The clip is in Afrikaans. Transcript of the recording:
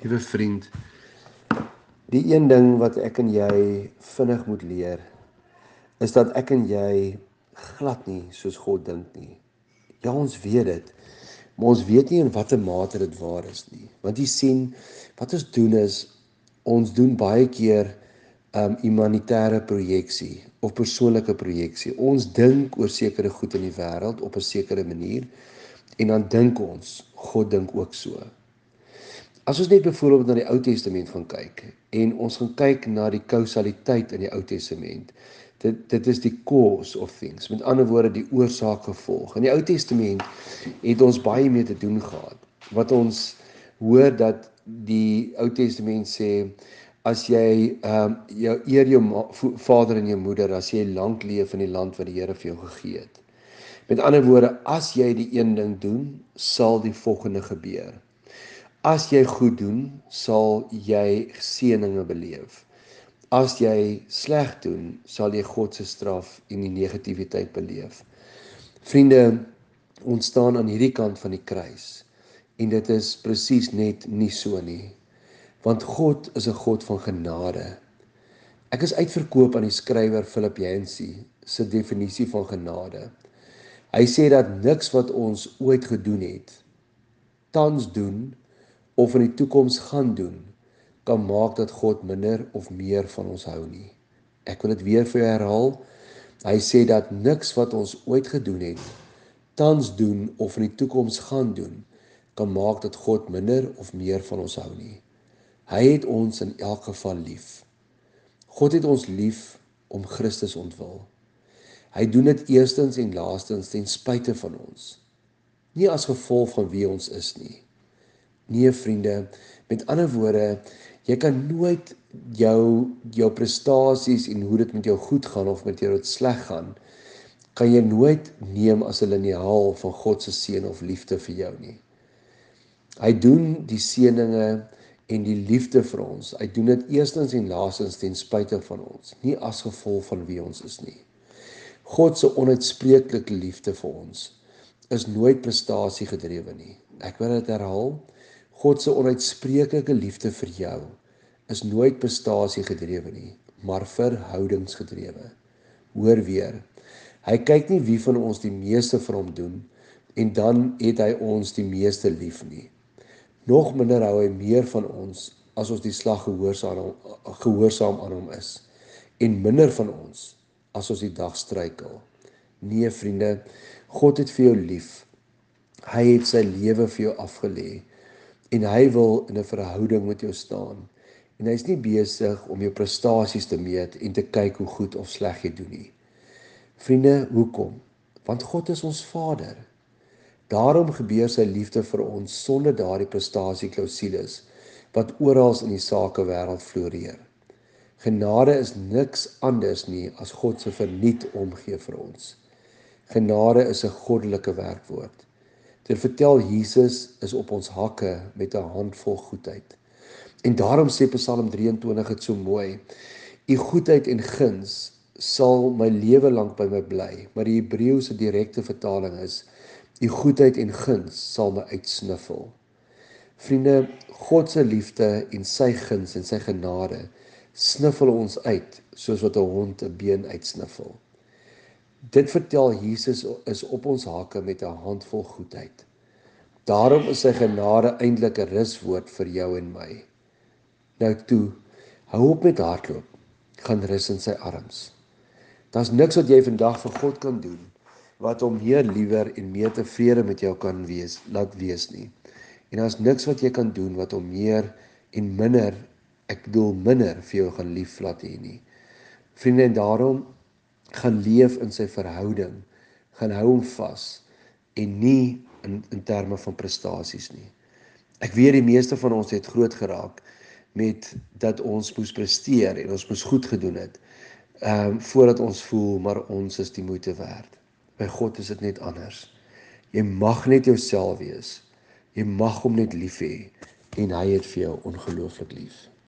Liewe vriend, die een ding wat ek en jy vinnig moet leer is dat ek en jy glad nie soos God dink nie. Ja, ons weet dit. Maar ons weet nie in watter mate dit waar is nie. Want jy sien, wat ons doen is ons doen baie keer 'n um, humanitêre projeksie of persoonlike projeksie. Ons dink oor sekere goed in die wêreld op 'n sekere manier en dan dink ons God dink ook so. As ons net byvoorbeeld na die Ou Testament gaan kyk en ons gaan kyk na die kausaliteit in die Ou Testament. Dit dit is die cause of things. Met ander woorde die oorsaak gevolg. In die Ou Testament het ons baie mee te doen gehad. Wat ons hoor dat die Ou Testament sê as jy ehm um, jou eer jou vader en jou moeder as jy lank leef in die land wat die Here vir jou gegee het. Met ander woorde, as jy die een ding doen, sal die volgende gebeur. As jy goed doen, sal jy seëninge beleef. As jy sleg doen, sal jy God se straf en die negativiteit beleef. Vriende, ons staan aan hierdie kant van die kruis en dit is presies net nie so nie. Want God is 'n God van genade. Ek is uitverkoop aan die skrywer Philip Yancey se definisie van genade. Hy sê dat niks wat ons ooit gedoen het, tans doen of in die toekoms gaan doen kan maak dat God minder of meer van ons hou nie. Ek wil dit weer vir jou herhaal. Hy sê dat niks wat ons ooit gedoen het, tans doen of in die toekoms gaan doen kan maak dat God minder of meer van ons hou nie. Hy het ons in elk geval lief. God het ons lief om Christus ontwil. Hy doen dit eerstens en laastens ten spyte van ons. Nie as gevolg van wie ons is nie. Nee vriende, met ander woorde, jy kan nooit jou jou prestasies en hoe dit met jou goed gaan of met jou dit sleg gaan, kan jy nooit neem as 'n liniaal van God se seën of liefde vir jou nie. Hy doen die seëninge en die liefde vir ons. Hy doen dit eerstens en laastens ten spyte van ons, nie as gevolg van wie ons is nie. God se onuitspreeklike liefde vir ons is nooit prestasie gedrewe nie. Ek wil dit herhaal. God se onuitspreeklike liefde vir jou is nooit prestasie gedrewe nie, maar verhoudingsgedrewe. Hoor weer. Hy kyk nie wie van ons die meeste vir hom doen en dan het hy ons die meeste lief nie. Nog minder hou hy meer van ons as ons die slag gehoorsaam gehoorsaam aan hom is en minder van ons as ons die dag struikel. Nee vriende, God het vir jou lief. Hy het sy lewe vir jou afgelê en hy wil in 'n verhouding met jou staan. En hy's nie besig om jou prestasies te meet en te kyk hoe goed of sleg jy doen nie. Vriende, hoekom? Want God is ons Vader. Daarom gebeur sy liefde vir ons sonder daardie prestasieklausules wat oral in die sake wêreld floreer. Genade is niks anders nie as God se verniet omgee vir ons. Genade is 'n goddelike werkwoord. Dit vertel Jesus is op ons hakke met 'n handvol goedheid. En daarom sê Psalm 23 dit so mooi: U goedheid en guns sal my lewe lank by my bly. Maar die Hebreëse direkte vertaling is: U goedheid en guns sal my uitsniffel. Vriende, God se liefde en sy guns en sy genade sniffel ons uit soos wat 'n hond 'n been uitsniffel. Dit vertel Jesus is op ons hake met 'n handvol goedheid. Daarom is sy genade eintlik 'n ruswoord vir jou en my. Nou toe, hou op met hardloop. Gaan rus in sy arms. Daar's niks wat jy vandag vir God kan doen wat hom meer liewer en meer tevrede met jou kan wees, laat wees nie. En daar's niks wat jy kan doen wat hom meer en minder, ek bedoel minder vir jou gaan lief laat hê nie. Vriende, en daarom gaan leef in sy verhouding, gaan hou hom vas en nie in in terme van prestasies nie. Ek weet die meeste van ons het groot geraak met dat ons moes presteer en ons moes goed gedoen het. Ehm um, voordat ons voel maar ons is die moeite werd. By God is dit net anders. Jy mag net jouself wees. Jy mag hom net lief hê en hy het vir jou ongelooflik lief.